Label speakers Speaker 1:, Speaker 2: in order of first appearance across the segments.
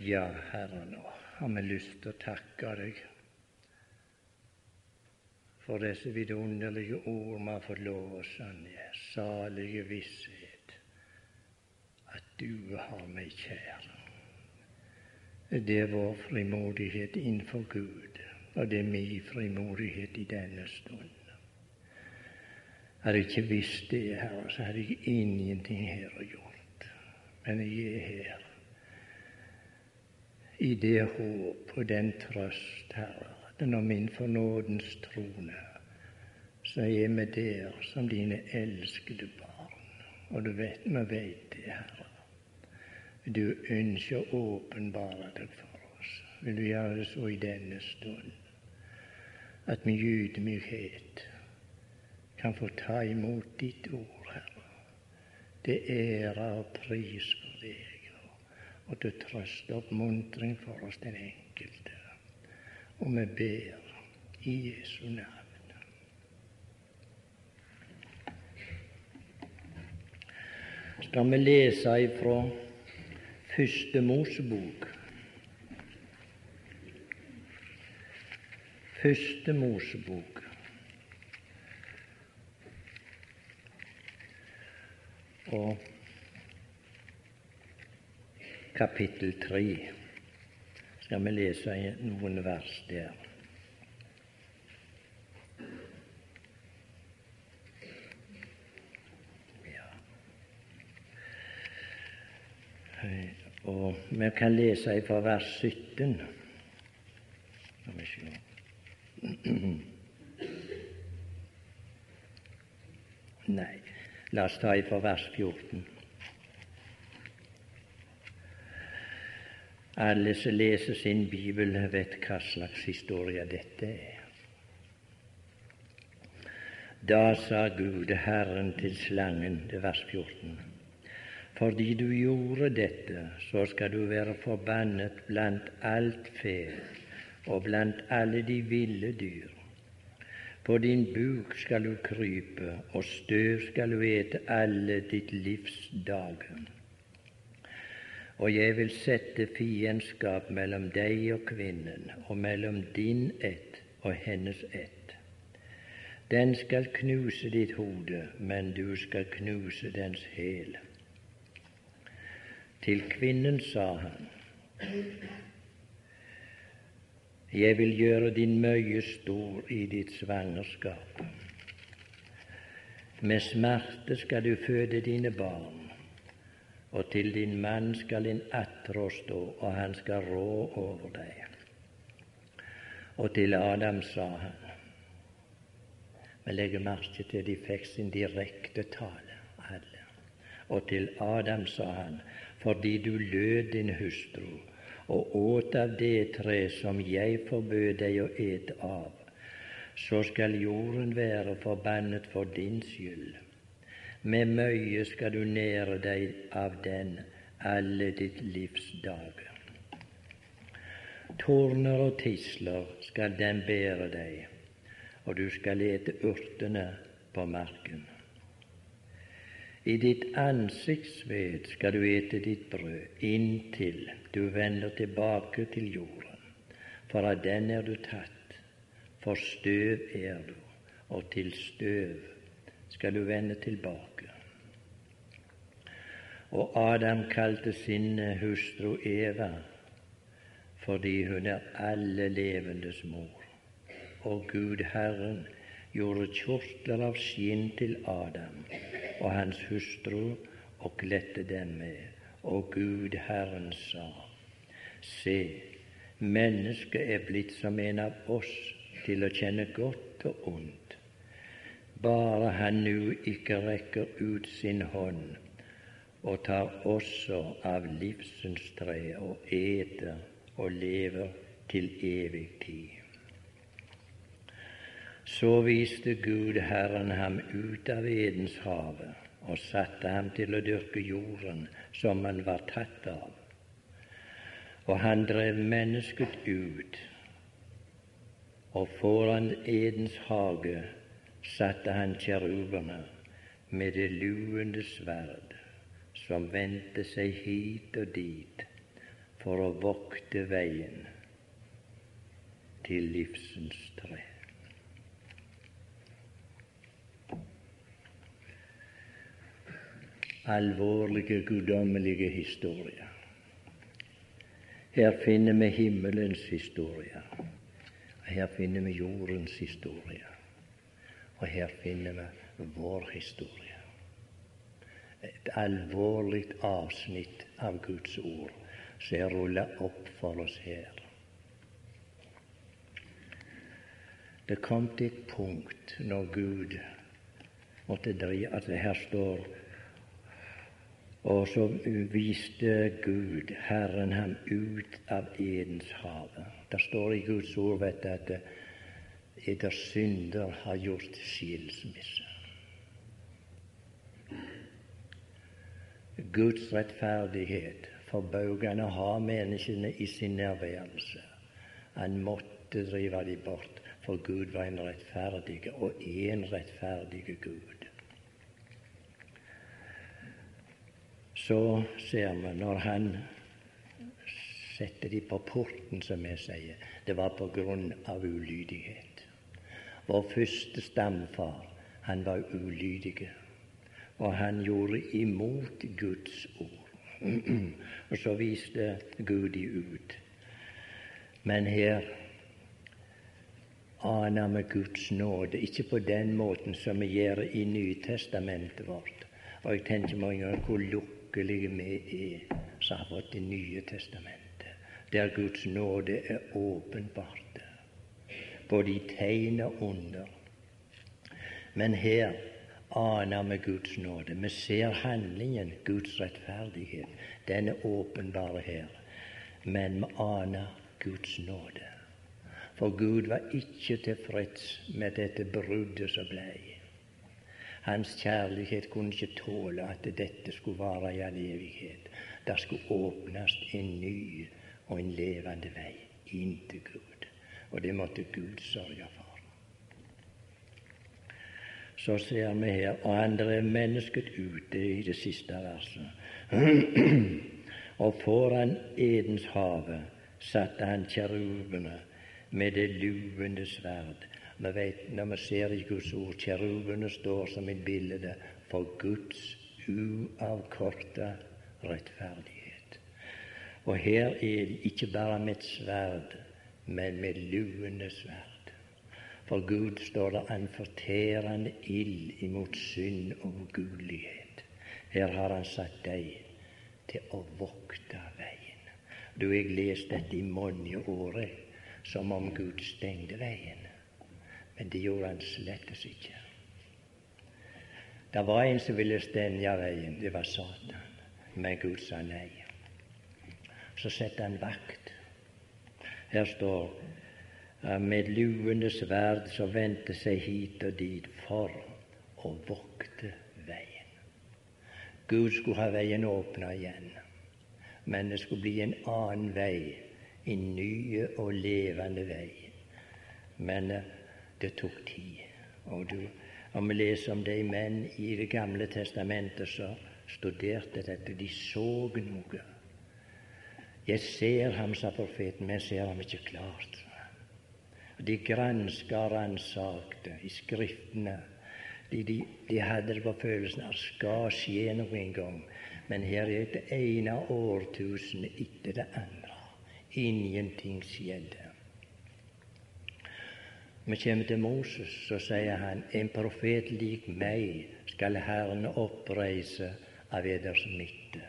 Speaker 1: Ja, Herre, nå har vi lyst til å takke deg for disse vidunderlige ord vi har fått lov å sanne. Salige visshet at du har meg kjær. Det er vår frimodighet innenfor Gud, og det er min frimodighet i denne stund. Hadde jeg ikke visst det, Herre, så hadde jeg ingenting her å gjort. Men jeg er her i det håp og den trøst, Herre, at når min fornådens trone, så er vi der som dine elskede barn. Og du vet, vi vet det, Herre. Du ønsker å åpenbare deg for oss. Vil du gjøre det så i denne stund at vi i ydmykhet kan få ta imot ditt ord, Herre. Det ære og pris for deg og til trøst og oppmuntring for oss den enkelte. Og vi ber i Jesu navn. Skal vi lese ifra Første Mosebok. Første Mosebok. Og kapittel 3 skal vi lese noen vers der. Ja. Og vi kan lese fra vers 17. Skal vi se Nei, la oss ta ifra vers 14. Alle som leser sin bibel, vet hva slags historie dette er. Da sa Gud, Herren, til slangen, det vers 14, fordi du gjorde dette, så skal du være forbannet blant alt fe og blant alle de ville dyr. På din buk skal du krype, og støv skal du ete alle ditt livs dager og jeg vil sette fiendskap mellom deg og kvinnen, og mellom din ett og hennes ett. Den skal knuse ditt hode, men du skal knuse dens hæl. Til kvinnen sa han, Jeg vil gjøre din møye stor i ditt svangerskap. Med smerte skal du føde dine barn og til din mann skal din attrå stå, og han skal rå over deg. Og til Adam sa han Vi legger merke til de fikk sin direkte tale, alle. Og til Adam sa han, fordi du lød din hustru og åt av det tre som jeg forbød deg å ete av, så skal jorden være forbannet for din skyld med møye skal du nære deg av den alle ditt livs dager. Torner og tisler skal den bære deg, og du skal ete urtene på marken. I ditt ansiktsved skal du ete ditt brød inntil du vender tilbake til jorden, for av den er du tatt, for støv er du, og til støv skal du vende tilbake. Og Adam kalte sin hustru Eva fordi hun er alle levendes mor. Og Gud Herren gjorde kjortler av skinn til Adam og hans hustru og kledde dem med. Og Gud Herren sa, Se, mennesket er blitt som en av oss til å kjenne godt og ondt bare han nu ikke rekker ut sin hånd og tar også av livsens tre og eter og lever til evig tid. Så viste Gud Herren ham ut av Edenshavet og satte ham til å dyrke jorden som han var tatt av. Og han drev mennesket ut, og foran Edens hage satte han kjerubene med det luende sverd, som vendte seg hit og dit for å vokte veien til livsens tre. Alvorlige, guddommelige historier. Her finner vi himmelens historie. Her finner vi jordens historie. Og her finner vi vår historie. Et alvorlig avsnitt av Guds ord som er rulla opp for oss her. Det kom til et punkt når Gud måtte dreie at det her står og så viste Gud, Herren, ham ut av Edens hage. Det står i Guds ord vet du, at etter synder har gjort skilsmisse. Guds rettferdighet forbaugende ha menneskene i sin nærværelse. Han måtte drive dem bort, for Gud var en rettferdig og en rettferdig Gud. så ser vi når han setter dem på porten, som jeg sier, det var på grunn av ulydighet. Vår første stamfar, han var ulydig, og han gjorde imot Guds ord. og så viste Gud de ut. Men her aner vi Guds nåde, ikke på den måten som vi gjør i Nytestamentet vårt. Og jeg tenker mange ganger hvor lukkelige vi er som har fått Det nye testamentet, der Guds nåde er åpenbart, i tegn og under. Men her aner vi Guds nåde. Vi ser handlingen, Guds rettferdighet. Den er åpenbar her. Men vi aner Guds nåde. For Gud var ikke tilfreds med dette bruddet som blei. Hans kjærlighet kunne ikke tåle at dette skulle vare i all evighet. Det skulle åpnes en ny og en levende vei inn til Gud. Og det måtte Gud sørge for. Så ser vi her Og han drev mennesket ute i det siste verset. og foran Edens hage satte han kjerubene med det luvende sverd vi vet når vi ser i Guds ord, kjerubene står som et bilde for Guds uavkorta rettferdighet. Og her er det ikke bare med et sverd, men med luende sverd. For Gud står det en fortærende ild imot synd og ugudelighet. Her har Han satt deg til å vokte veien. Du, jeg leste dette i mange år som om Gud stengte veien. Men det gjorde han slettes ikke. Det var en som ville stenge veien. Det var Satan. Men Gud sa nei. Så satte han vakt. Her står med luende sverd så vendte seg hit og dit for å vokte veien. Gud skulle ha veien åpna igjen, men det skulle bli en annen vei, en ny og levende vei. Men det tok tid. Og du, om vi leser om de menn i Det gamle testamentet som studerte dette, de så noe. Jeg ser ham, sa profeten, men jeg ser ham ikke klart. De granska og ransakte i Skriftene. De, de, de, hadde det på følelsen at det skal skje noe en gang. Men her er det ene årtusenet etter det andre. Ingenting skjedde. Vi kommer til Moses, så sier han en profet lik meg skal Herren oppreise av eders midte.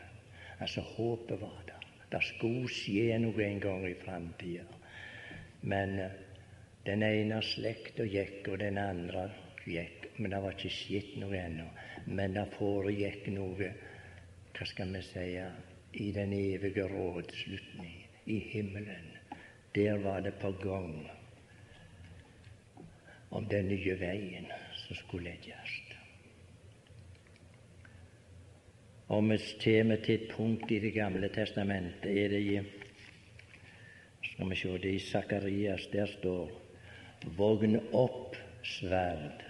Speaker 1: Altså, håpet var der. Det skulle skje noe en gang i framtida. Men uh, den ene slekta gikk, og den andre gikk. Men det var ikke skjedd noe ennå. Men det foregikk noe, hva skal vi si, i den evige rådslutning i himmelen. Der var det på gang om den nye veien som skulle legges. Og vi kommer til et punkt i Det gamle testamentet. er det i skal vi se, det er i Sakarias. Der står Vogn opp sverd,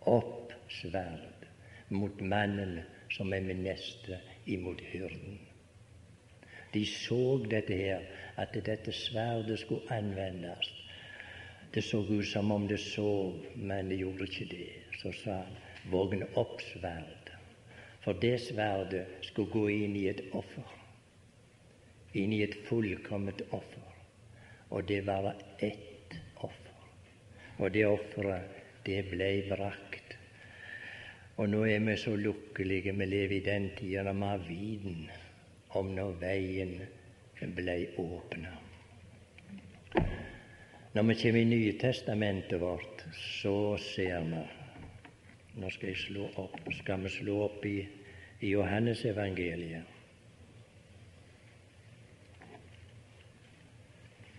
Speaker 1: opp sverd mot mannen som er min neste imot hyrden. De så dette her, at dette sverdet skulle anvendes. Det så ut som om det sov, men det gjorde ikke det. Så sa han, vogn opp sverdet. For det sverdet skulle gå inn i et offer. Inn i et fullkomment offer. Og det var ett offer. Og det offeret, det ble brakt og nå er vi så lukkelige vi lever i den tida når vi har viten om når veien ble åpna. Når vi kommer i Nytestamentet vårt, så ser vi Nå skal, jeg slå opp, skal vi slå opp i, i Johannesevangeliet.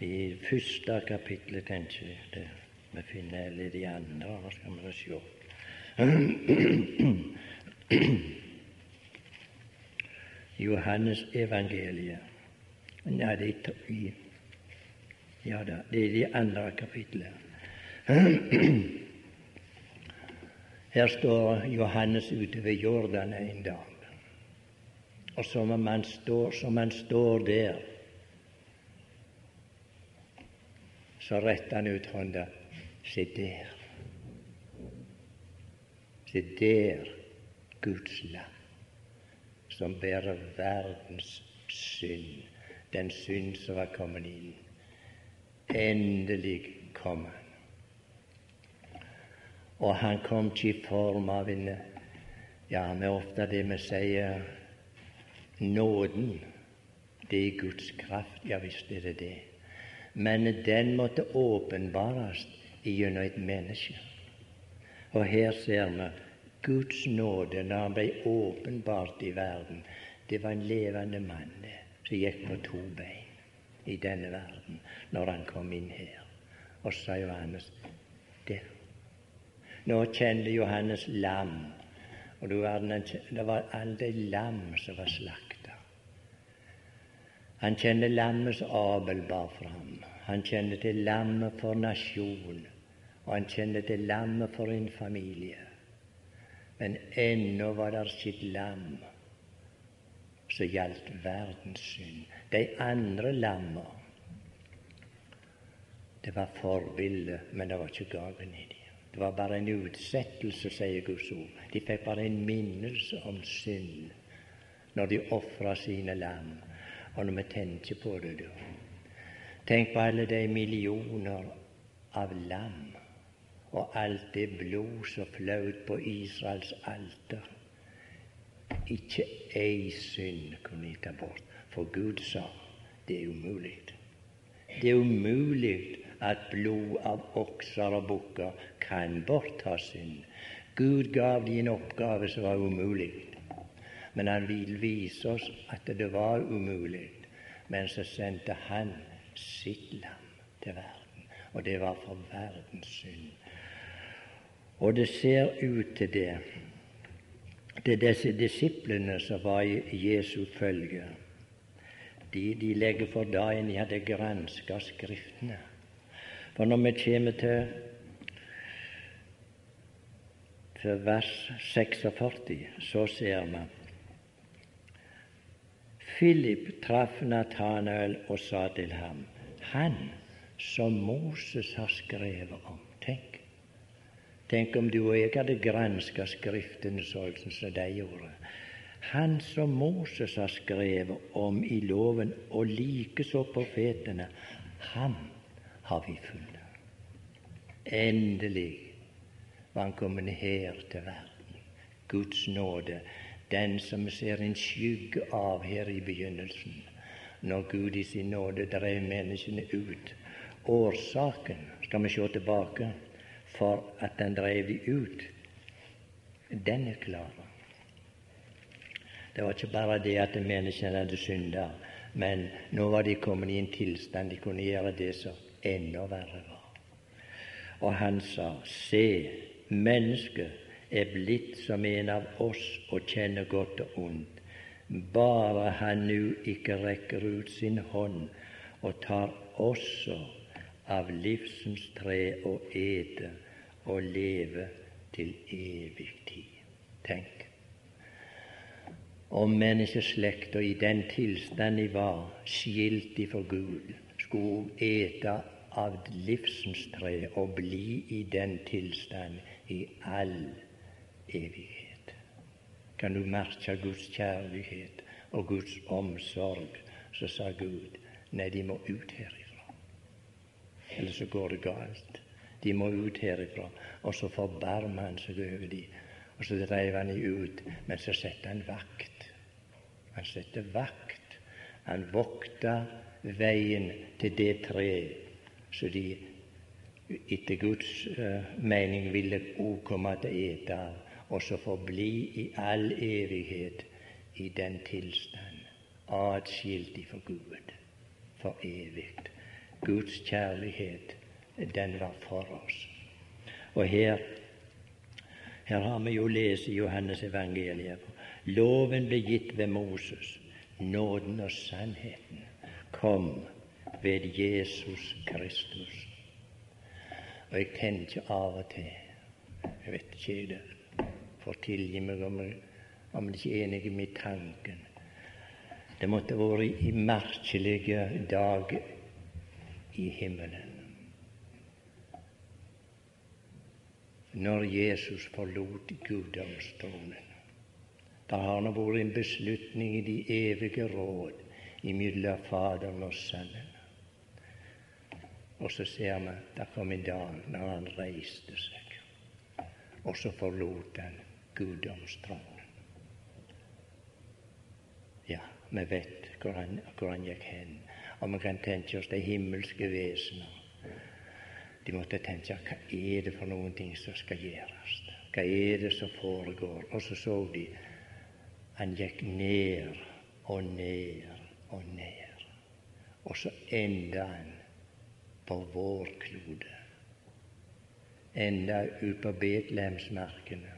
Speaker 1: I første kapittel, kanskje. Det, vi finner eller de andre. Nå skal vi se. Johannes evangeliet. ja det er i Ja da, det er det andre kapittelet. Her står Johannes ute ved Jordan en dag. Og som han står, står der, så retter han ut hånda. Se der. Se der Guds lam, som bærer verdens synd, den synd som var kommet inn. Endelig kom han. Og han kom ikke i form av en Ja, med ofte det vi sier nåden. Det er Guds kraft. Ja visst er det det. Men den måtte åpenbares gjennom et menneske. Og her ser vi Guds nåde når han ble åpenbart i verden. Det var en levende mann som gikk på to bein i denne verden når han kom inn her. Og sa Johannes der. Nå kjente Johannes lam, og det var alle lam som var slakta. Han kjente lammets Abel bar fram. Han kjente til lammet for nasjon. og han kjente til lammet for en familie. Men ennå var det sitt lam som gjaldt verdens synd. De andre lamma, det var forbildet, men det var ikke gaven i dem. Det var bare en utsettelse, sier Guds ord. De fikk bare en minnelse om synd når de ofra sine lam. Og når vi tenker på det, da Tenk på alle de millioner av lam og alt det blod som fløt på Israels alter. Ikke ei synd kunne de ta bort, for Gud sa det er umulig. Det er umulig at blod av okser og bukker kan bortta synd. Gud gav dem en oppgave som var umulig. Men han vil vise oss at det var umulig. Men så sendte han sitt lam til verden, og det var for verdens synd. Og det ser ut til det. Det er disse disiplene som var i Jesu følge. De, de legger for dagen de hadde granska Skriftene. For når vi kommer til, til vers 46, så ser vi Philip traff Natanael og sa til ham, Han som Moses har skrevet om. Tenk! Tenk om du og jeg hadde granska Skriftene sånn som de gjorde. Han som Moses har skrevet om i loven, og likeså profetene, ham har vi funnet. Endelig var han kommet her til verden. Guds nåde, den som ser en skygge av her i begynnelsen, når Gud i sin nåde drev menneskene ut. Årsaken skal vi se tilbake for at den drev de ut, den er klar. Det var ikke bare det at menneskene hadde synda, men nå var de kommet i en tilstand de kunne gjøre det som enda verre var. Og han sa, se, mennesket er blitt som en av oss og kjenner godt og ondt, bare han nu ikke rekker ut sin hånd og tar også av livsens tre og ete og leve til evig tid. Tenk. om menneskeslekta i den tilstand de var, skilt ifra Gud, skulle ete av livsens tre og bli i den tilstand i all evighet. Kan du merke Guds kjærlighet og Guds omsorg, så sa Gud nei, de må ut herifra. Eller så går det galt. De må ut herifra. Og så forbarmer han seg over dem. Og så dreiv han dem ut. Men så setter han vakt. Han setter vakt. Han vokta veien til det treet så de etter Guds uh, mening ville òg komme til å ete av, og så forbli i all evighet i den tilstand, atskilt ifra Gud for evig. Guds kjærlighet, den var for oss. Og her, her har vi jo lest i Johannes evangeliet. Loven ble gitt ved Moses. Nåden og sannheten kom ved Jesus Kristus. Og jeg tenker av og til Jeg vet ikke det. Får tilgi meg om jeg, om ikke er enig med tanken. Det måtte vært i merkelige dag i himmelen. Når Jesus forlot guddomstronen. Det har nå vært en beslutning i de evige råd imellom Faderen og Sønnen. Og så ser vi det kom en dag når han reiste seg, og så forlot han guddomstronen. Ja, vi vet hvor han, hvor han gikk hen. Og vi kan tenke oss de himmelske vesener. De måtte tenke hva er det for noen ting som skal gjøres? Hva er det som foregår? Og så så de han gikk ned og ned og nær. Og så enda han på vår klode. Enda ut på Betlehemsmarkene.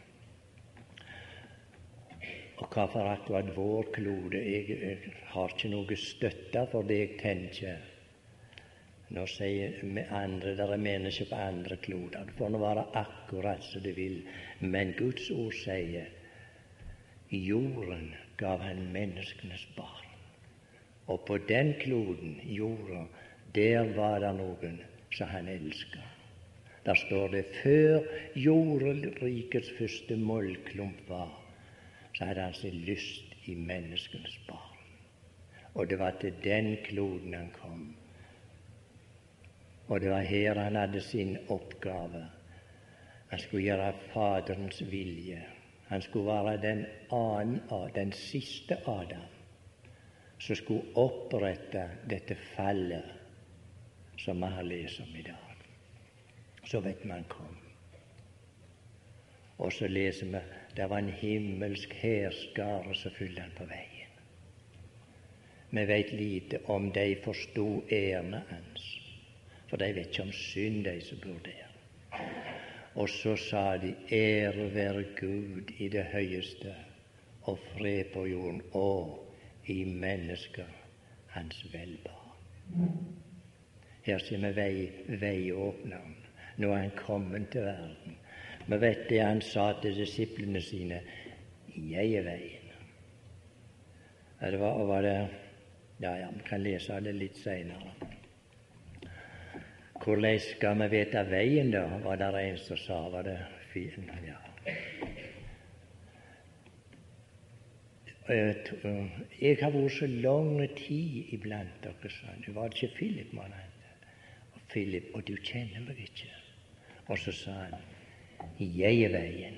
Speaker 1: Og hvorfor akkurat vår klode? Jeg, jeg, har ikke noe støtte for det jeg tenker. Nå sier andre det er mennesker på andre kloder. Det får nå være akkurat som det vil. Men Guds ord sier jorden gav han menneskenes barn. Og på den kloden, jorda, der var det noen som han elska. Der står det før jordrikets første mollklump var, så hadde han sin lyst i menneskenes barn. Og det var til den kloden han kom. Og det var her han hadde sin oppgave. Han skulle gjøre Faderens vilje. Han skulle være den annen, den siste Adam, som skulle opprette dette fallet som vi har lest om i dag. Så vet han kom. Og så leser vi det var en himmelsk hærskare som fulgte han på veien. Vi vet lite om de forsto ærene hans, for de vet ikke om synd, de som bor der. Og så sa de, ære være Gud i det høyeste, og fred på jorden, og i mennesker hans velbehag. Her ser vi vei, veiåpneren. Nå er han kommet til verden. Vi vet det han sa til disiplene sine jeg er veien. Ja, det var, var det, ja, ja, vi kan lese det litt seinere. Hvordan skal vi vite veien, da? var det en som sa. Var det fin? Ja. Jeg har vært så lang tid iblant dere, sa han. Var ikke Philip, mann? Philip, og du kjenner meg ikke. Og så sa han, jeg er veien,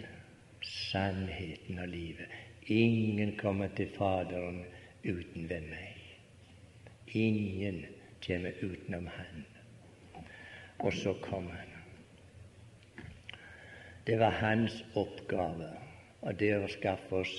Speaker 1: sannheten og livet. Ingen kommer til Faderen uten ved meg. Ingen kommer utenom Han. Og så kom han. Det var hans oppgave, og det å skaffe oss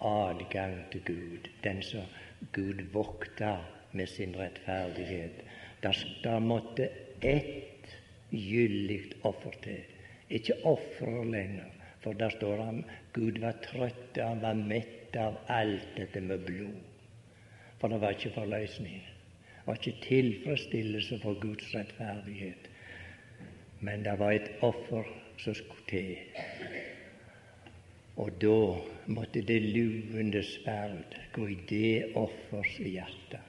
Speaker 1: adgang til Gud, den som Gud vokta med sin rettferdighet. Der, måtte ett gyldig offer til. Ikke ofre lenger, for der står han Gud var trøtt, han var mett av alt dette med blod. For det var ikke forløsning. Det var ikke tilfredsstillelse for Guds rettferdighet. Men det var et offer som skulle til. Og da måtte det luvende sverd gå i det offers hjerte.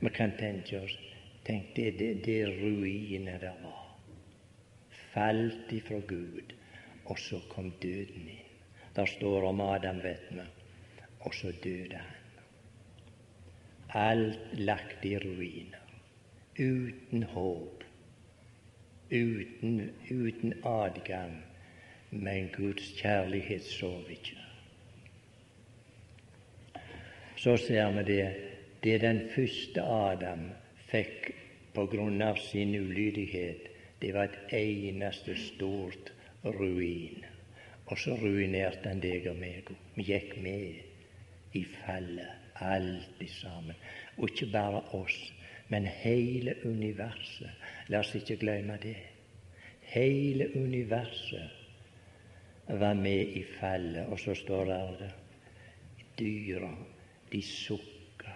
Speaker 1: Vi kan tenke oss Tenk det, det, det ruiner det var. Falt ifra Gud, og så kom døden inn. Der står om Adam, vet vi, og så døde han. Alt lagt i ruiner. Uten håp. Uten, uten adgang. Men Guds kjærlighet sover ikke. Så ser vi det. Det den første Adam fikk på grunn av sin ulydighet, det var et eneste stort ruin. Og så ruinerte han deg og meg. Vi gikk med i fallet, alt sammen. Og ikke bare oss, men hele universet. La oss ikke glemme det. Hele universet var med i fallet. Og så står det dyra, de sukka.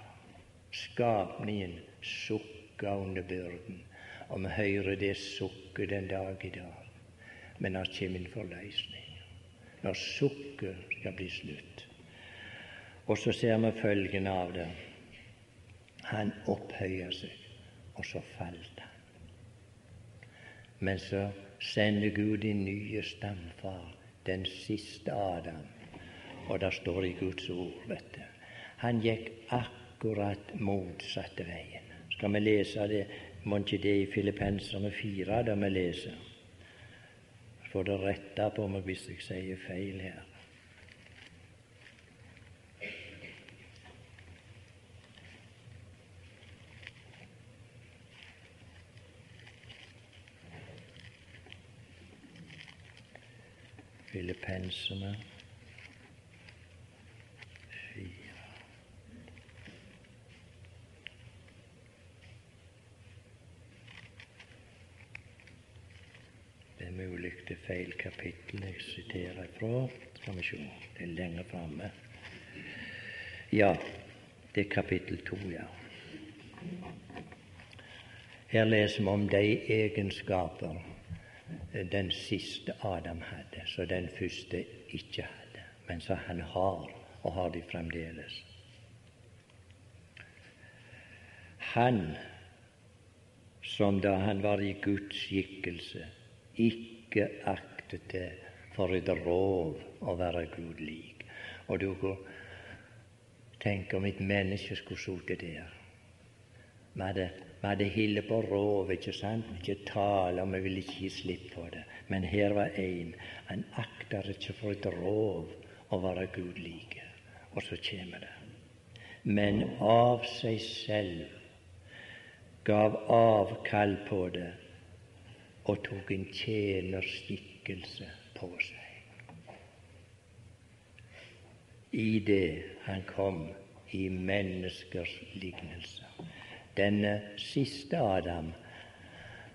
Speaker 1: Skapningen sukka under byrden. Og vi hører det sukket den dag i dag. Men det kommer en forløsning. Når sukket skal bli slutt. Og så ser vi følgen av det. Han opphøyer seg, og så falt han. Men så sender Gud din nye stamfar, den siste Adam. Og det står i Guds ord, vet du. Han gikk akkurat motsatte veien. Skal vi lese det? Må ikke det i Filippenserne 4, da vi leser? Får det retta på meg hvis jeg sier feil her. Filippenserne fire. Det er mulig det er feil kapittel jeg siterer fra. Skal vi se, det er lenger framme. Ja, det er kapittel to, ja. Her leser vi om de egenskaper den siste Adam hadde, så den første ikke hadde, men så han har, og har de fremdeles. Han som da han var i Guds skikkelse, ikke aktet det for et rov å være Gud lik. Og du kan tenke om et menneske skulle sittet der. Vi hadde, vi hadde hilde på rov, ikke sant? Ikke tale, og vi ville ikke gi slipp på det. Men her var en. Han akter ikke for et rov å være Gud like. Og så kommer det. Men av seg selv gav avkall på det og tok en tjenerskikkelse på seg. I det han kom i menneskers lignelse. Denne siste Adam,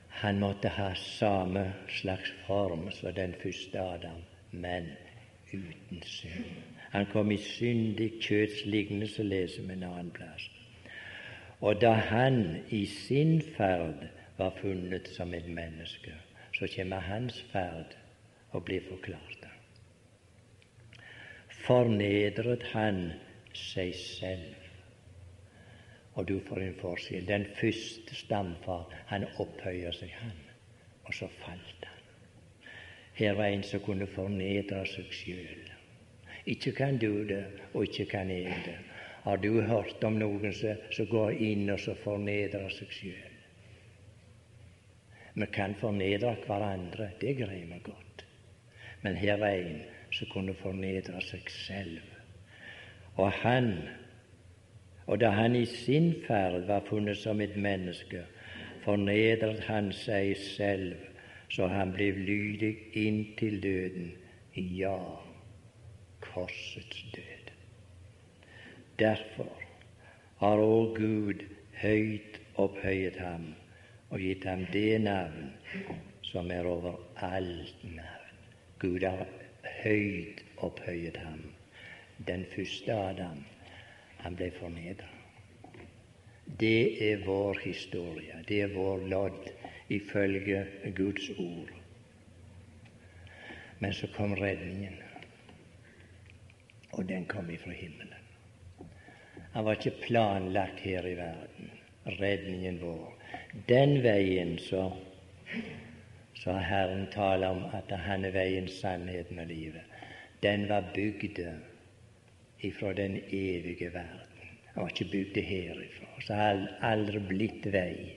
Speaker 1: han måtte ha samme slags form som den første Adam, men uten synd. Han kom i syndig kjøtts lignelse, leser vi en annen plass. Og da han i sin ferd var funnet som et menneske, så kommer hans ferd og blir forklart. Fornedret han seg selv. Og du får en forskjell. Den første stamfar, han opphøyer seg, han. Og så falt han. Her var en som kunne fornedre seg sjøl. Ikke kan du det, og ikke kan jeg det. Har du hørt om noen som går inn og så fornedrer seg sjøl? Vi kan fornedre hverandre, det greier vi godt. Men her var en som kunne fornedre seg selv. Og han, og da han i sin ferd var funnet som et menneske, fornedret han seg selv, så han ble lydig inntil døden. Ja, korsets død. Derfor har òg Gud høyt opphøyet ham og gitt ham det navn som er over alt navn. Gud har høyt opphøyet ham. Den første Adam, han ble fornedret. Det er vår historie, det er vår lodd ifølge Guds ord. Men så kom redningen. og den kom ifra himmelen. Han var ikke planlagt her i verden, redningen vår. Den veien så, så Herren taler om at han er veien, sannheten og livet. Den var bygd ifra den evige verden. Han var ikke bygd herifra. Så har aldri blitt vei.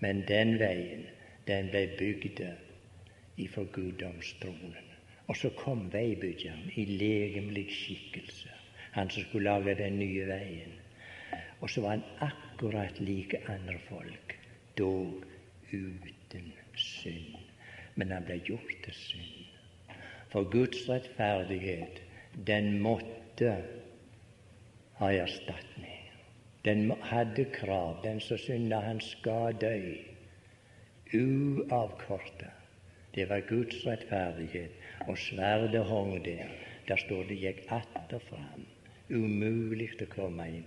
Speaker 1: Men den veien, den ble bygd ifra guddomstronen. Og så kom veibyggeren i legemlig skikkelse, han som skulle lage den nye veien. Og så var han akkurat like andre folk, dog uten synd. Men han ble gjort til synd. For Guds rettferdighet, den måtte ha erstatning. Den hadde krav. Den som synda, han skal dø. Uavkorta. Det var Guds rettferdighet. Og sverdet hong der. Der står det gikk atter fram. Umulig å komme inn.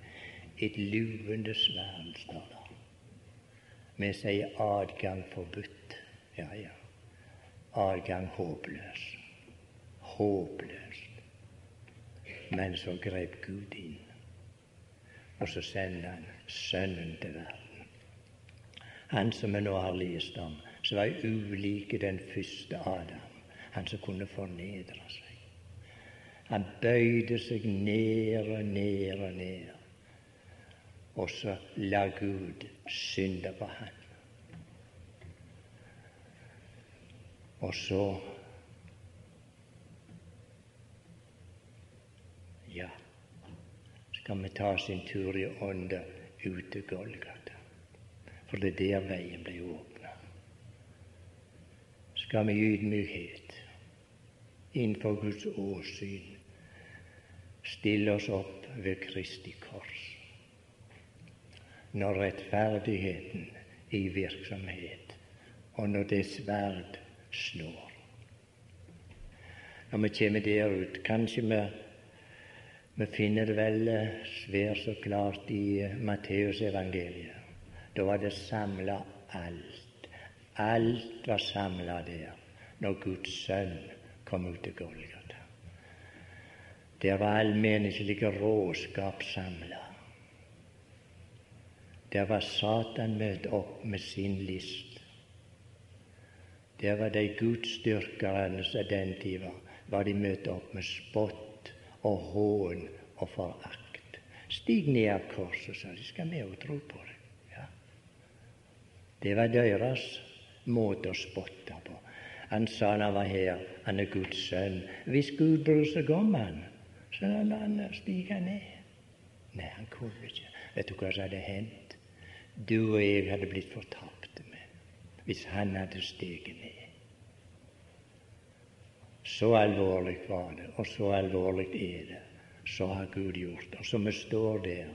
Speaker 1: Et luvende sverd, står det. Vi sier adgang forbudt. Ja, ja. Adgang håpløs. Håpløst. Men så grep Gud inn, og så sendte han Sønnen til verden. Han som vi nå har lest om, som var ulike den første Adam, han som kunne fornedre seg. Han bøyde seg ned og ned og ned, og så la Gud synde på han. Og så Ja, skal vi ta sin tur i ånda ut til Golgata, for det er der veien ble åpna skal vi i ydmykhet innenfor Guds åsyn stille oss opp ved Kristi kors. Når rettferdigheten er i virksomhet, og når det sverd slår. Når vi kommer der ut, kanskje vi, vi finner det vel svært så klart i Matteusevangeliet. Da var det samla alt Alt var samla der når Guds sønn kom ut til Golgata. Der var all menneskelig råskap samla. Der var Satan møtt opp med sin list. Der var de gudsdyrkerne som den tid var de møtt opp med spott og hån og forakt. Stig ned av korset, sa de, skal vi òg tro på det. Ja. Det var deres måte å spotte på. Han sa han var her, han er Guds sønn. Hvis Gud bryr seg om han, så la han stige ned. Nei, han kunne ikke. Vet du hva som hadde hendt? Du og jeg hadde blitt fortapte med hvis han hadde steget ned. Så alvorlig var det, og så alvorlig er det. Så har Gud gjort. Og så vi står der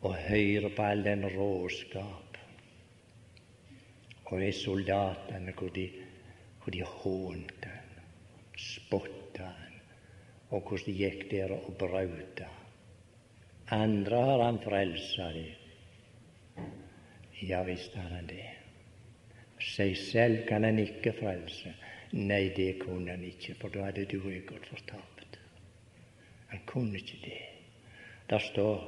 Speaker 1: og hører på all den råskap og de soldatene hvor de, hvor de hånte han, spotta han, og hvordan de gikk der og brauta. Andre har han frelsa de. Ja visst har han det. Seg selv kan han ikke frelse. Nei, det kunne han ikke, for da hadde du og jeg gått fortapt. Han kunne ikke det. Der står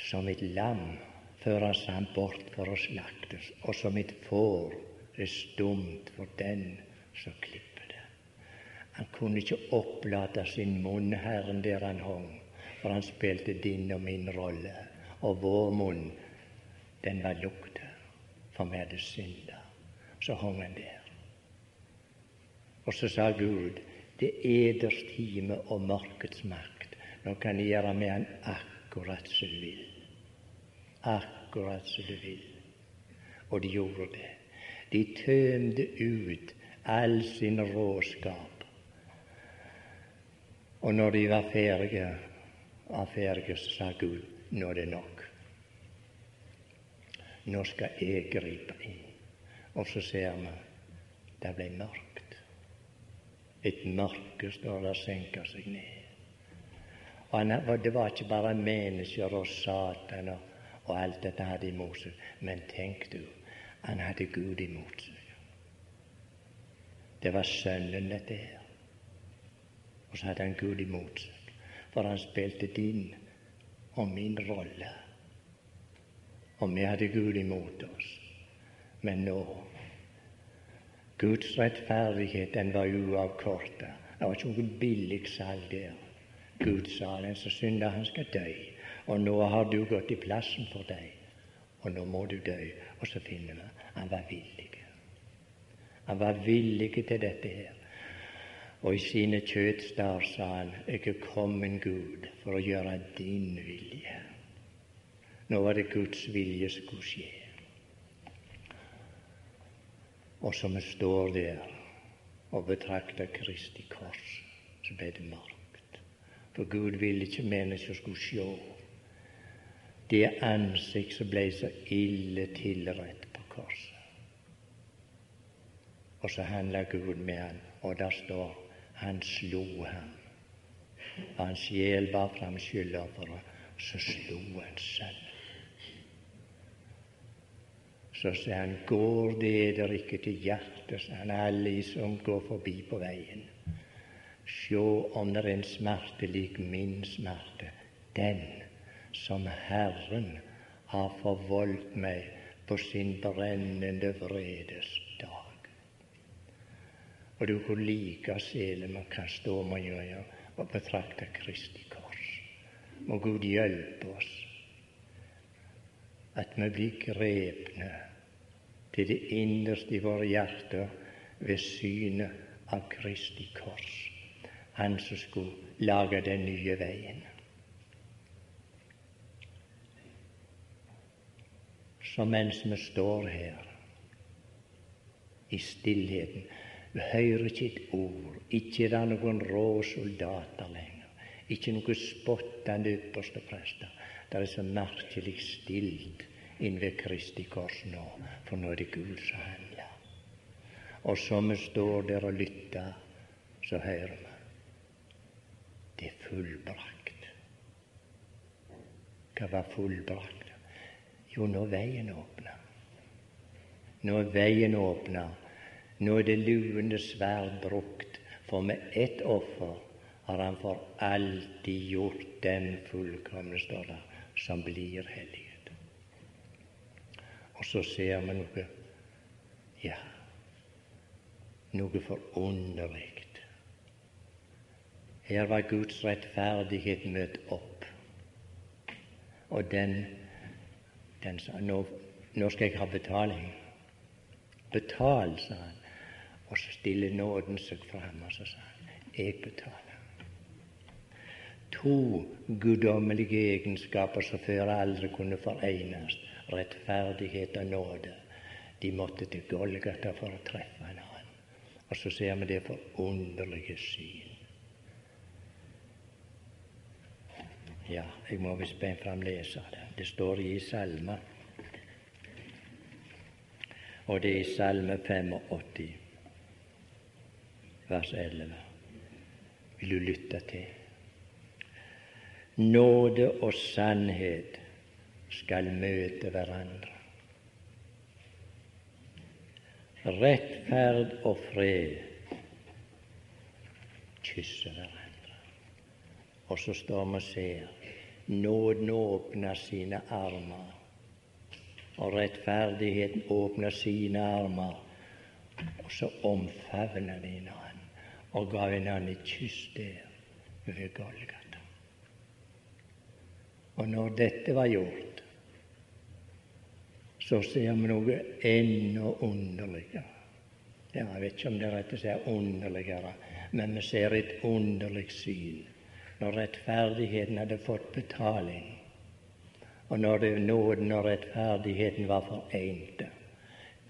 Speaker 1: som et lam føres han bort for å slaktes, og som et får er stumt for den som klipper det. Han kunne ikke opplate sin munn, Herren, der han hong, for han spilte din og min rolle, og vår munn, den var lukta, for vi hadde synda. Så hong han der. Og så sa Gud, det er eders time og mørkets makt. Nå kan jeg gjøre med han akkurat som du vil akkurat som du vil. Og de gjorde det. De tømte ut all sin råskap. Og når de var ferdige, var ferdige, så sa Gud nå er det nok. Nå skal jeg gripe inn. Og så ser vi det ble mørkt. Et mørke står der senker seg ned. Og det var ikke bare mennesker og Satan og og alt dette hadde imot seg. Men tenk du, han hadde Gud imot seg. Det var Sønnen, dette her. Og så hadde han Gud imot seg, for han spilte din og min rolle. Og vi hadde Gud imot oss. Men nå Guds rettferdighet den var uavkorta. Det var ikke noe billig salg der. Gud sa den som synder, han skal dø. Og nå har du gått i plassen for deg, og nå må du dø. Og så finner vi han var villig. Han var villig til dette her. Og i sine kjøttstar sa han, jeg er kommet, Gud, for å gjøre din vilje. Nå var det Guds vilje som skulle skje. Og som vi står der og betrakter Kristi kors, så ble det mørkt. For Gud ville ikke mennesker skulle se det ansikt som ble så ille tilrett på korset. Og så handla Gud med han, og der står han slo ham. Hans sjel bar fram skyldofferet, så slo han sønnen. Så sier han, går det eder ikke til hjertet, sa han, alle som går forbi på veien. Sjå er en smerte lik min smerte, den som Herren har forvoldt meg på sin brennende vredes og du kunne like selen man kan stå med gjøre og betrakte Kristi kors. Må Gud hjelpe oss at vi blir grepne til det innerste i våre hjerter ved synet av Kristi kors, Han som skulle lage den nye veien. Så mens vi står her i stillheten vi hører ikke et ord. Ikke er det noen rå soldater lenger. Ikke noe spottende ypperste prester. Det er så merkelig stilt ved Kristi kors nå, for nå er det Gud som handler. Og som vi står der og lytter, så hører vi det er fullbrakt. Hva var fullbrakt? Jo, nå er veien åpna. Nå er veien åpna nå er det luende sverd brukt, for med ett offer har han for alltid gjort den fullkomne, står som blir helliget. Og så ser vi noe ja, noe forunderlig. Her var Guds rettferdighet møtt opp. Og den, den sa nå, nå skal jeg ha betaling. Betal, sa han. Og så stiller nåden seg fram, og så sa han, jeg betaler. To guddommelige egenskaper som før aldri kunne forenes, rettferdighet og nåde, de måtte til Golgata for å treffe en annen. Og så ser vi det forunderlige syn. Ja, jeg må visst be fram lese det. Det står i Salme, og det er i Salme 85 vers 11. Vil du lytte til? Nåde og sannhet skal møte hverandre. Rettferd og fred kysser hverandre. Og så står vi og ser nåden åpner sine armer, og rettferdigheten åpner sine armer, og så omfavner de hverandre og ga henne et kyss der ved Golgata. Og når dette var gjort, så ser vi noe enda underligere. Jeg vet ikke om det er rett å si underligere, men vi ser et underlig syn. Når rettferdigheten hadde fått betaling, og når det nåden og rettferdigheten var forente.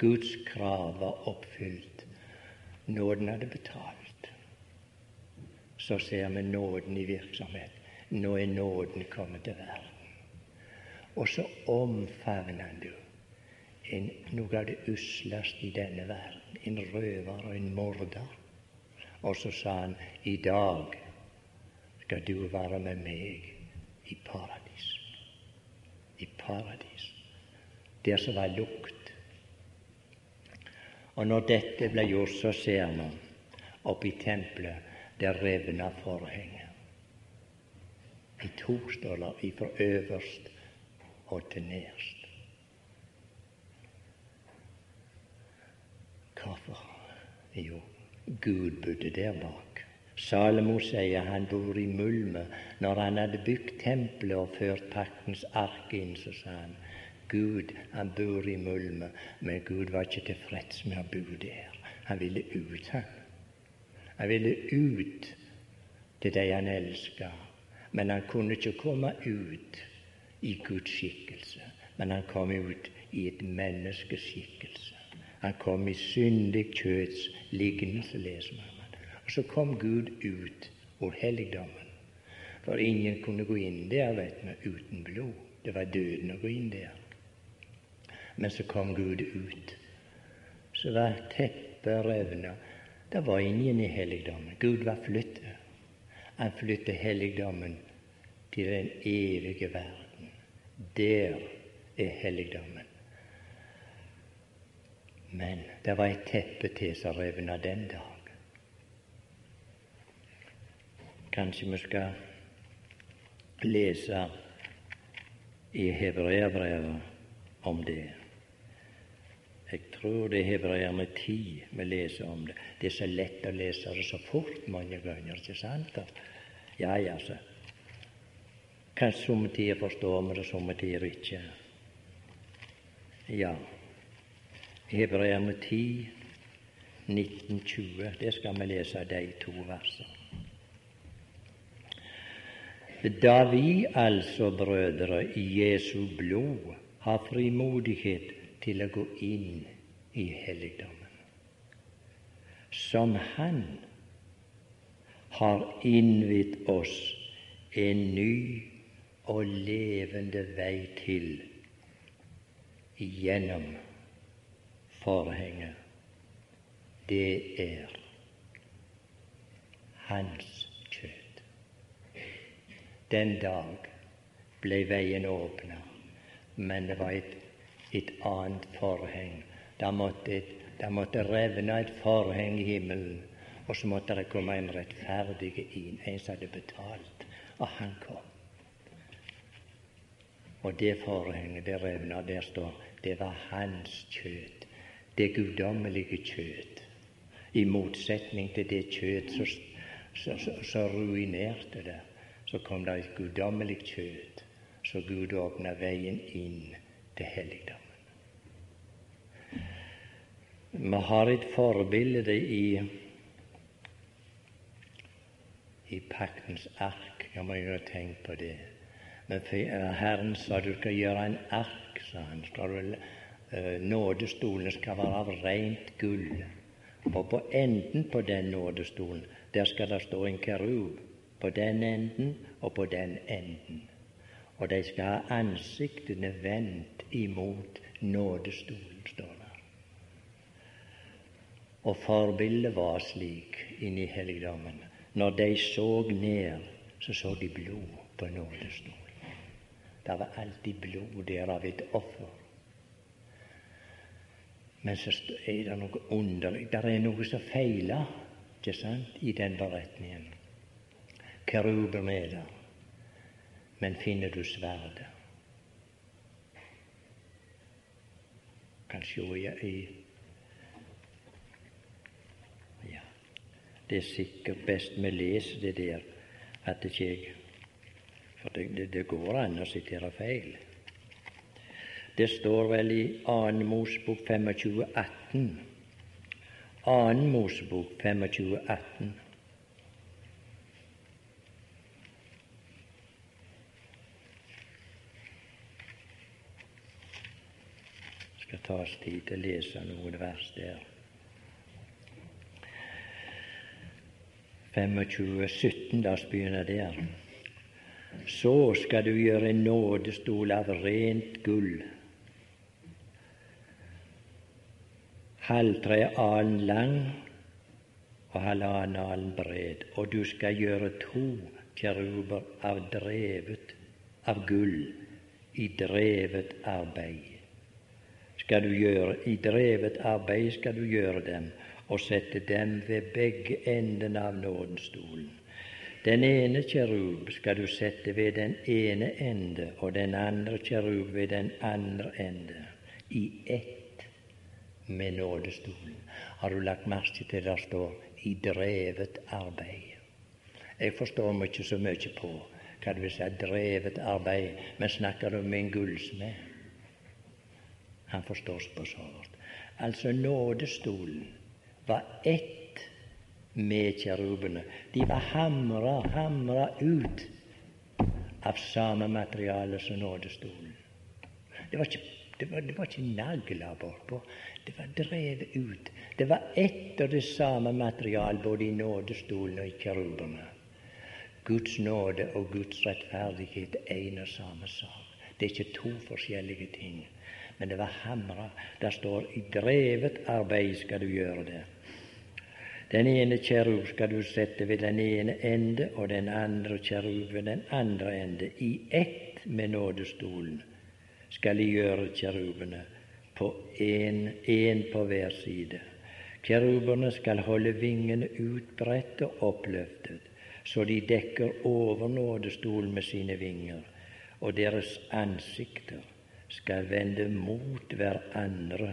Speaker 1: Guds krav var oppfylt. Nåden hadde betalt så ser vi nåden i virksomhet. Nå er nåden kommet til verden. Og så omfavner du en, noe av det usleste i denne verden. En røver og en morder. Og så sa han i dag skal du være med meg i paradis. I paradis. Der som var lukt. Og når dette ble gjort, så ser man oppe i tempelet det revna forhenget. I to står det ifra øverst og til nederst. Hvorfor? Jo, Gud bodde der bak. Salomo sier han bor i mulme. Når han hadde bygd tempelet og ført paktens ark inn, så sa han Gud, han bor i mulme, men Gud var ikke tilfreds med å bo der. Han ville ut, han. Han ville ut til de han elska, men han kunne ikke komme ut i Guds skikkelse. Men han kom ut i et menneskeskikkelse. Han kom i syndig kjøts lignelse, leser man. Og så kom Gud ut og helligdommen. For ingen kunne gå inn der, vet vi, uten blod. Det var døden å gå inn der. Men så kom Gud ut. Så var teppet revna. Det var ingen i helligdommen. Gud var flyttet. Han flyttet helligdommen til den evige verden. Der er helligdommen. Men det var et teppe til som revna den dag. Kanskje vi skal lese i hebreerbrevet om det. Jeg tror det er Hebreerne ti vi leser om det. Det er så lett å lese det så fort mange ganger, ikke sant? Ja, ja, så. Kanskje somme tider forstår vi det, somme tider ikke. Ja. Hebreerne 10, 1920. Det skal vi lese de to versene. Da vi altså, brødre, i Jesu blod har frimodighet til å gå inn i helligdommen, som Han har innvidd oss en ny og levende vei til gjennom forhenget. Det er Hans kjøtt. Den dag ble veien åpna, men det var et, et annet forheng. Det måtte, måtte revne et forheng i himmelen, og så måtte det komme en rettferdig inn, en som hadde betalt. Og han kom. Og det forhenget, det revna, der står det var hans kjøtt. Det guddommelige kjød, I motsetning til det kjød som ruinerte det, så kom det et guddommelig kjød, så Gud åpna veien inn til helligdommen. Vi har et forbilde i i paktens ark. Jeg må jo tenke på det. Men Herren sa du skal gjøre en ark, sa han. Skal du, nådestolen skal være av rent gull. Og på enden på den nådestolen der skal det stå en kerub. På den enden og på den enden. Og de skal ha ansiktene vendt imot nådestolen, står det. Og forbildet var slik inni helligdommen. Når de så ned, så så de blod på nådestolen. Det var alltid blod der av et offer. Men så er det noe underlig. Det er noe som feiler ikke sant, i den beretningen. Keruben er der, men finner du sverdet? Kan se i Ja, det er sikkert best vi leser det der, at ikke jeg for det, det, det går an å sitere feil. Det står vel i 2. Mosebok 25, 18. 2. Mosebok 25, 18. skal ta oss tid til å lese noen vers der. 25, 17, la oss begynne der. Så skal du gjøre en nådestol av rent gull. Halvtre alen lang og halvannen alen bred, og du skal gjøre to keruber av drevet av gull i drevet arbeid. Skal du gjøre, I drevet arbeid skal du gjøre dem, og sette dem ved begge endene av nådenstolen. Den ene kjerub skal du sette ved den ene ende, og den andre kjerub ved den andre ende, i ett med nådestolen. Har du lagt merke til det står 'i drevet arbeid'? Jeg forstår meg ikke så mye på hva det vil si drevet arbeid, men snakker du med en gullsmed? Han forstår på sånt. Altså nådestolen var ett med kjerubene. De var hamra, hamra ut av samme materiale som nådestolen. Det var ikke, det var, det var ikke nagler bortpå. Det var drevet ut. Det var ett og det samme material både i nådestolen og i kjerubene. Guds nåde og Guds rettferdighet er en og samme sak. Det er ikke to forskjellige ting. Men det var hamra. Der står i drevet arbeid skal du gjøre det. Den ene kjerub skal du sette ved den ene ende, og den andre kjerub ved den andre ende. I ett med nådestolen skal de gjøre kjerubene, på én på hver side. Kjerubene skal holde vingene utbredt og oppløftet, så de dekker over nådestolen med sine vinger, og deres ansikter skal vende mot hverandre,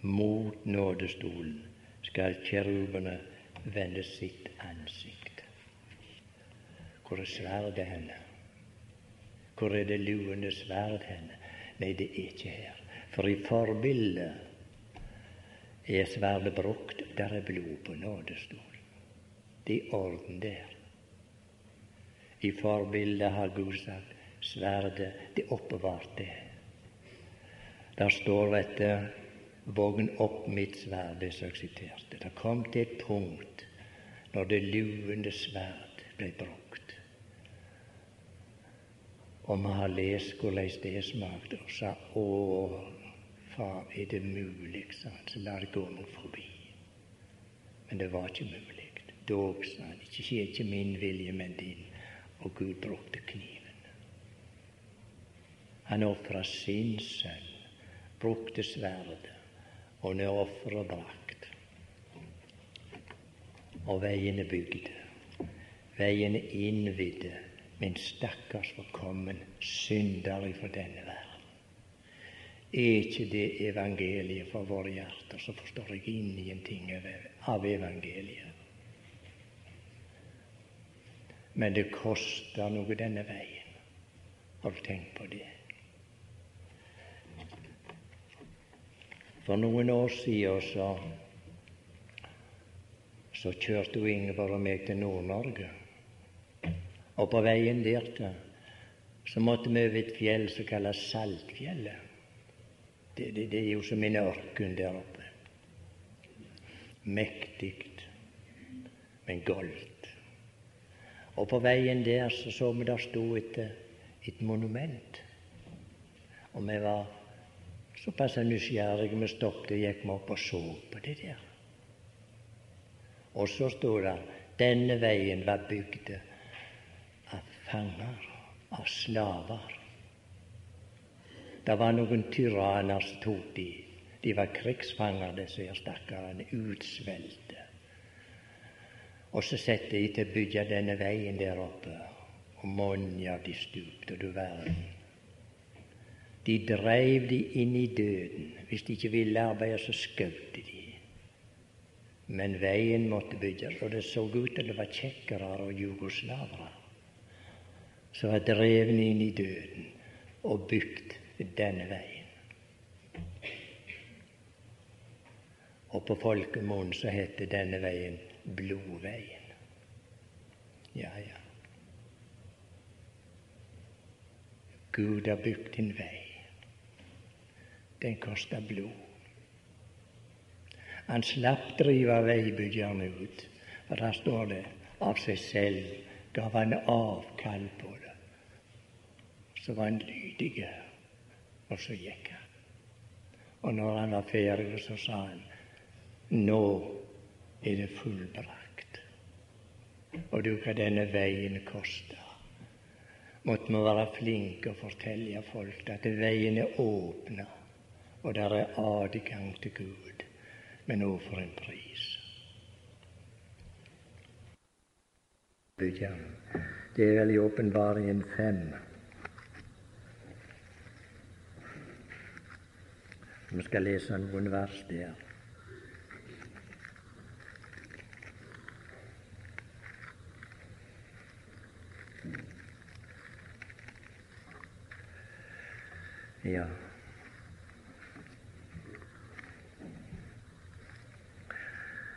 Speaker 1: mot nådestolen skal kjerubene vende sitt ansikt. Hvor er sverdet henne? Hvor er det luende sverd henne? Nei, det er ikke her. For i forbildet er sverdet brukt. Der er blod på nådestolen. Det er orden der. I forbildet har Gud sagt sverdet, det er oppbevart det. Der står dette vogn opp mitt sverd, det som jeg. Det kom til et punkt når det luende sverd ble brukt. Og vi har lest hvordan det smakte, og sa å, far, er det mulig, sa han, så la det gå meg forbi. Men det var ikke mulig. Dog, sa han, ikke skjer ikke min vilje, men din. Og Gud brukte kniven. Han ofra sin sønn brukte sverdet, og når offeret brakt, og veiene bygde, veiene innvidde, min stakkars forkommen synder ifra denne verden. Er ikke det evangeliet for våre hjerter, så forstår jeg ingenting av evangeliet. Men det koster noe denne veien. Har du tenkt på det? For noen år siden så, så kjørte Ingeborg og meg til Nord-Norge. Og på veien der så måtte vi over et fjell som kalles Saltfjellet. Det, det, det er jo som en ørken der oppe. Mektig, men goldt. Og på veien der så, så vi der sto et, et monument. Og vi var Såpass nysgjerrige vi stoppet og gikk opp og så på det der. Og så stod det denne veien var bygd av fanger, av slaver. Det var noen tyranner som tok de. De var krigsfanger, disse her stakkarene. Utsvelte. Og så satte de til å bygge denne veien der oppe. Og mange av de stupte, du verden. De dreiv de inn i døden. Hvis de ikke ville arbeide, så skjøt de. Men veien måtte bygges, og det så ut til det var tsjekkere og jugoslavere som var drevne inn i døden og bygd denne veien. Og på folkemunn så heter denne veien Blodveien. Ja, ja. Gud har bygd en vei den koster blod. Han slapp drive veibyggerne ut, for der står det av seg selv gav han avkall på det. Så var han lydig, og så gikk han. Og når han var ferdig, så sa han nå er det fullbrakt. Og du, hva denne veien koster. Måtte vi være flinke og fortelle folk at veien er åpna og der er adgang til Gud. Men òg for en pris! Det er vel i Åpenbaringen fem. Vi skal lese noen vers der. Ja.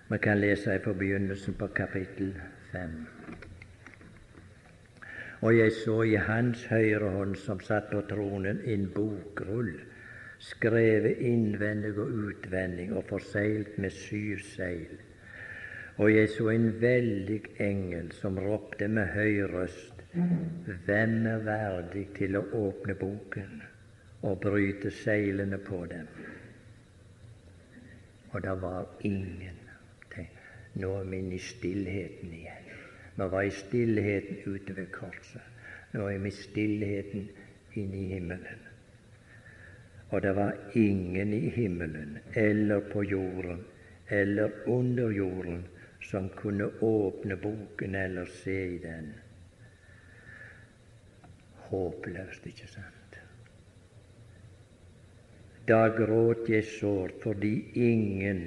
Speaker 1: Vi kan lese på begynnelsen på kapittel fem. Og jeg så i hans høyre hånd, som satt på tronen, en bokrull, skrevet innvendig og utvendig og forseilt med syv seil. Og jeg så en veldig engel som ropte med høy røst, Hvem er verdig til å åpne boken og bryte seilene på dem? Og det var ingen. Nå er vi inne i stillheten igjen. Vi var i stillheten ute ved korset. Nå er vi i stillheten inne i himmelen. Og det var ingen i himmelen eller på jorden eller under jorden som kunne åpne boken eller se i den. Håpløst, ikke sant? Da gråt jeg sårt fordi ingen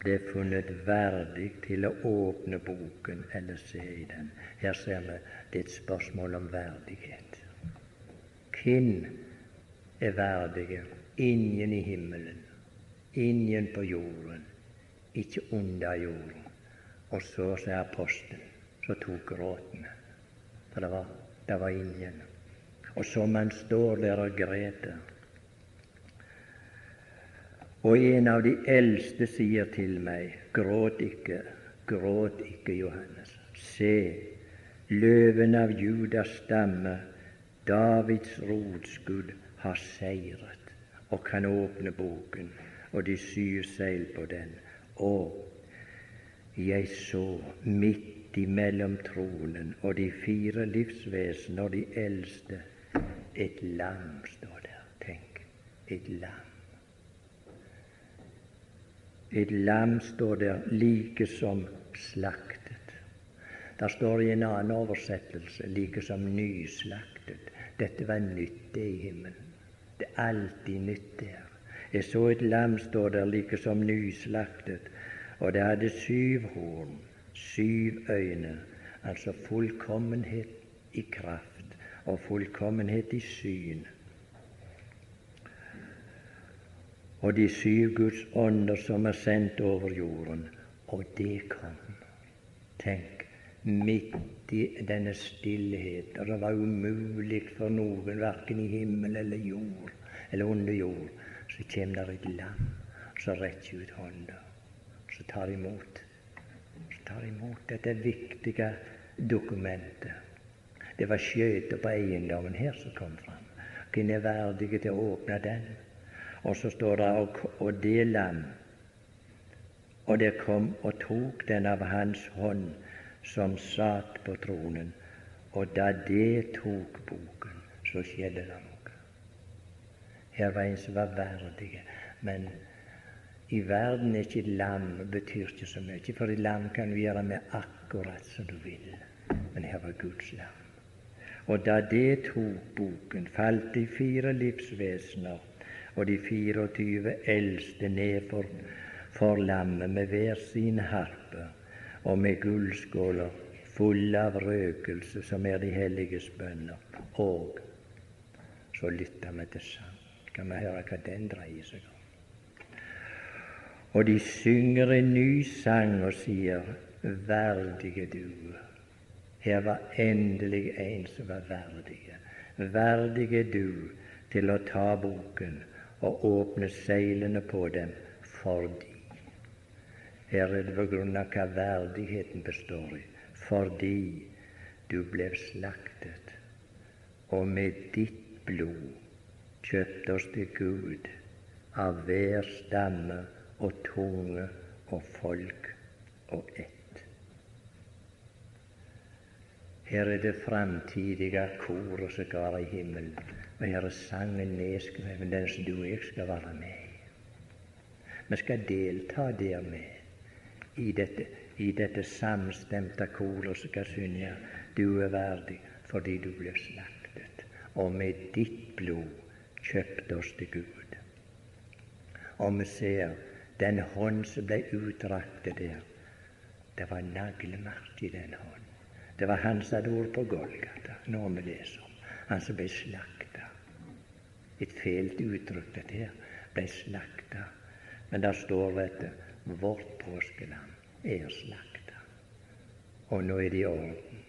Speaker 1: ble funnet verdig til å åpne boken eller se i den. Her ser vi det er et spørsmål om verdighet. Hvem er verdige? Ingen i himmelen, ingen på jorden, ikke under jorden. Og så, sa apostelen, så tok gråten. For det var, det var ingen. Og så man står der og greter og en av de eldste sier til meg, gråt ikke, gråt ikke, Johannes. Se, løven av Judas stamme, Davids rotskudd, har seiret og kan åpne boken og de syv seil på den. Og jeg så midt imellom tronen og de fire livsvesen og de eldste et lam står der. Tenk, et lam. Et lam står der like som slaktet. Der står i en annen oversettelse like som nyslaktet. Dette var nytt i himmelen. Det er alltid nytt der. Jeg så et lam stå der like som nyslaktet, og det hadde syv horn, syv øyne, altså fullkommenhet i kraft og fullkommenhet i syn. og de syv Guds ånder som er sendt over jorden. Og det kom. Tenk, midt denne stillhet, og det var umulig for noen, verken i himmel eller jord, eller under jord, så kommer der et lam som retter ut hånda, så tar imot. Så tar imot dette viktige dokumentet. Det var skjøter på eiendommen her som kom fram. Hvem er verdige til å åpne den? Og så står det og det lam. Og det kom og tok den av hans hånd som satt på tronen. Og da det tok boken, så skjedde det noe. Her var en som var verdig. Men i verden er ikke lam betyr ikke så mye, for et lam kan du gjøre med akkurat som du vil. Men her var Guds lam. Og da det tok boken, falt de fire livsvesener og de 24 eldste ned for, for lammet med hver sin harpe og med gullskåler fulle av røkelse, som er de helliges bønner. Og så lytter vi til sang. Skal vi høre hva den dreier seg om? Og de synger en ny sang og sier, Verdige du. Her var endelig en som var verdige. Verdige du til å ta boken og åpne seilene på dem fordi Her er det på grunn av hva verdigheten består i. Fordi du ble slaktet, og med ditt blod kjøpte oss til Gud av hver stamme og tunge og folk og ett. Her er det framtidige koret som går i himmelen. Og her er sangen nedskrevet, den som du og jeg skal være med i. Vi skal delta dermed i dette, i dette samstemte koret skal synge Du er verdig fordi du ble slaktet, og med ditt blod kjøpte oss til Gud. Og vi ser den hånd som ble utraktet der. Det var naglemerke i den hånd. Det var han som hadde ord på Golgata, når vi leser om han som ble slakta. Et fælt uttrykk, dette her. Ble slakta. Men der står det vårt påskeland er slakta. Og nå er det i orden.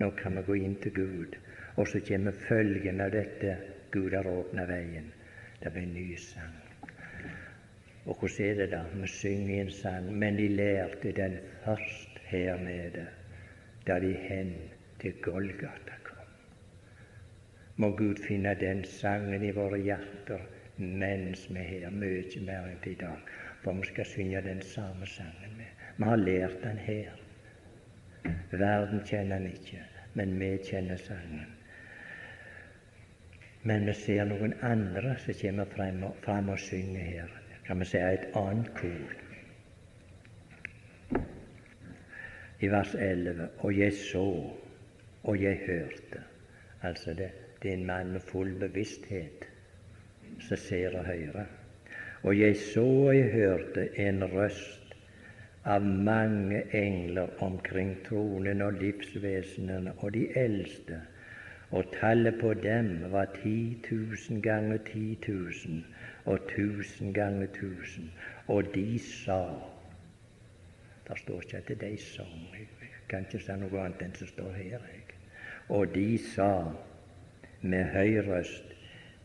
Speaker 1: Nå kan vi gå inn til Gud. Og så kommer følgen av dette. Gud har åpna veien. Det blir en ny sang. Og hvordan er det da? Vi synger en sang, men de lærte den først her nede, da de hen til Golgata kom. Må Gud finne den sangen i våre hjerter mens vi er her, mye mer enn i dag, for vi skal synge den samme sangen. Vi har lært den her. Verden kjenner den ikke, men vi kjenner sangen. Men vi ser noen andre som kommer frem og, frem og synger her. Kan vi si et annet kor. I vers 11 Og jeg så, og jeg hørte. Altså det, det er en mann med full bevissthet som ser og hører. Og jeg så og jeg hørte en røst av mange engler omkring tronen og livsvesenene og de eldste, og tallet på dem var ti tusen ganger ti tusen og tusen ganger tusen. Og de sa Det står ikke at de sang. Jeg kan ikke si noe annet enn som står her. Jeg. Og de sa med høy røst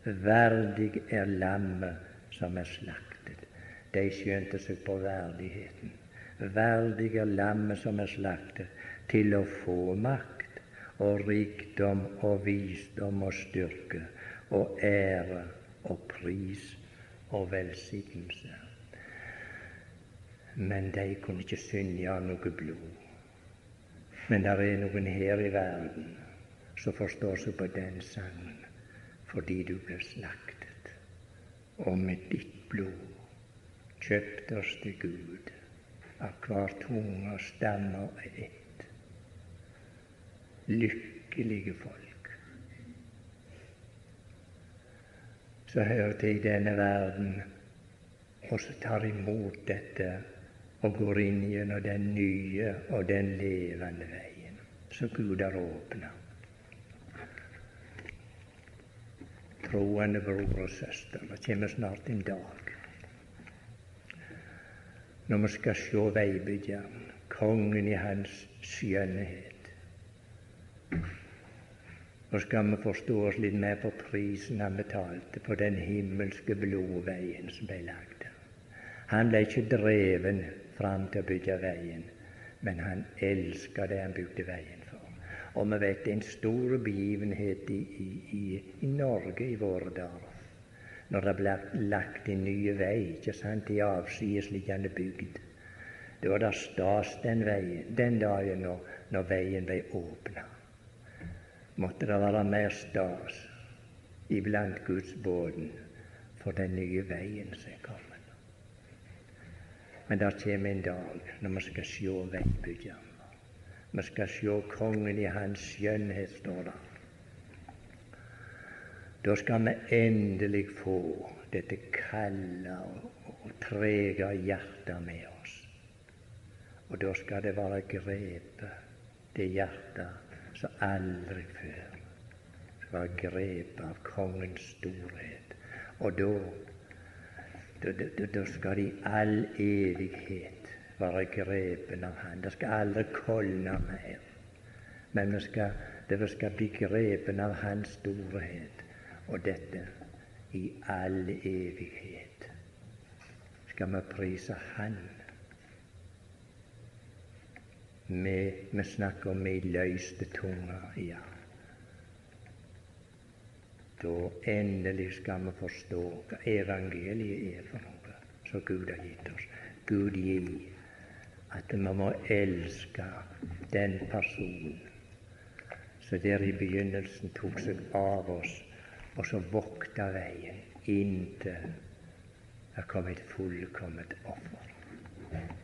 Speaker 1: Verdig er lammet som er slaktet. De skjønte seg på verdigheten verdige lammet som er slaktet, til å få makt og rikdom og visdom og styrke og ære og pris og velsignelse. Men de kunne ikke synge av noe blod. Men det er noen her i verden som forstår seg på den sangen fordi du ble slaktet, og med ditt blod kjøpte oss til Gud av hver tunge og og ett. Lykkelige folk som hører til i denne verden, og som tar imot dette og går inn gjennom den nye og den levende veien som Gud har åpna. Troende bror og søster, det kommer snart en dag når vi skal se veibyggeren, kongen i hans skjønnhet. Nå skal vi forstå oss litt mer på prisen han betalte på den himmelske blodveien som ble lagd. Han ble ikke dreven fram til å bygge veien, men han elska det han bygde veien for. Og vi vet det er en stor begivenhet i, i, i, i Norge i våre dager når det ble lagt en ny vei ikke sant, i avsidesliggende bygd. Da var det stas den, veien, den dagen når, når veien ble åpna. Måtte det være mer stas iblant Guds båten for den nye veien som er kommet. Men det kommer en dag når vi skal se veibyggeren. Vi skal se kongen i hans skjønnhet, står det. Da skal vi endelig få dette kalde og trege hjertet med oss. Og da skal det være grepet, det hjertet som aldri før. Skal være grepet av kongens storhet. Og da, da, da, da skal det i all evighet være grepen av Han. Det skal aldri kolne mer. Men det skal, det skal bli grepen av Hans storhet og dette i all evighet. Skal vi prise Han? Vi, vi snakker om ei løyste tunge, ja. Da endelig skal vi forstå hva evangeliet er for noe som Gud har gitt oss. Gud gi at vi må elske den personen som der i begynnelsen tok seg av oss og så vokta veien inntil det kom et fullkomment offer.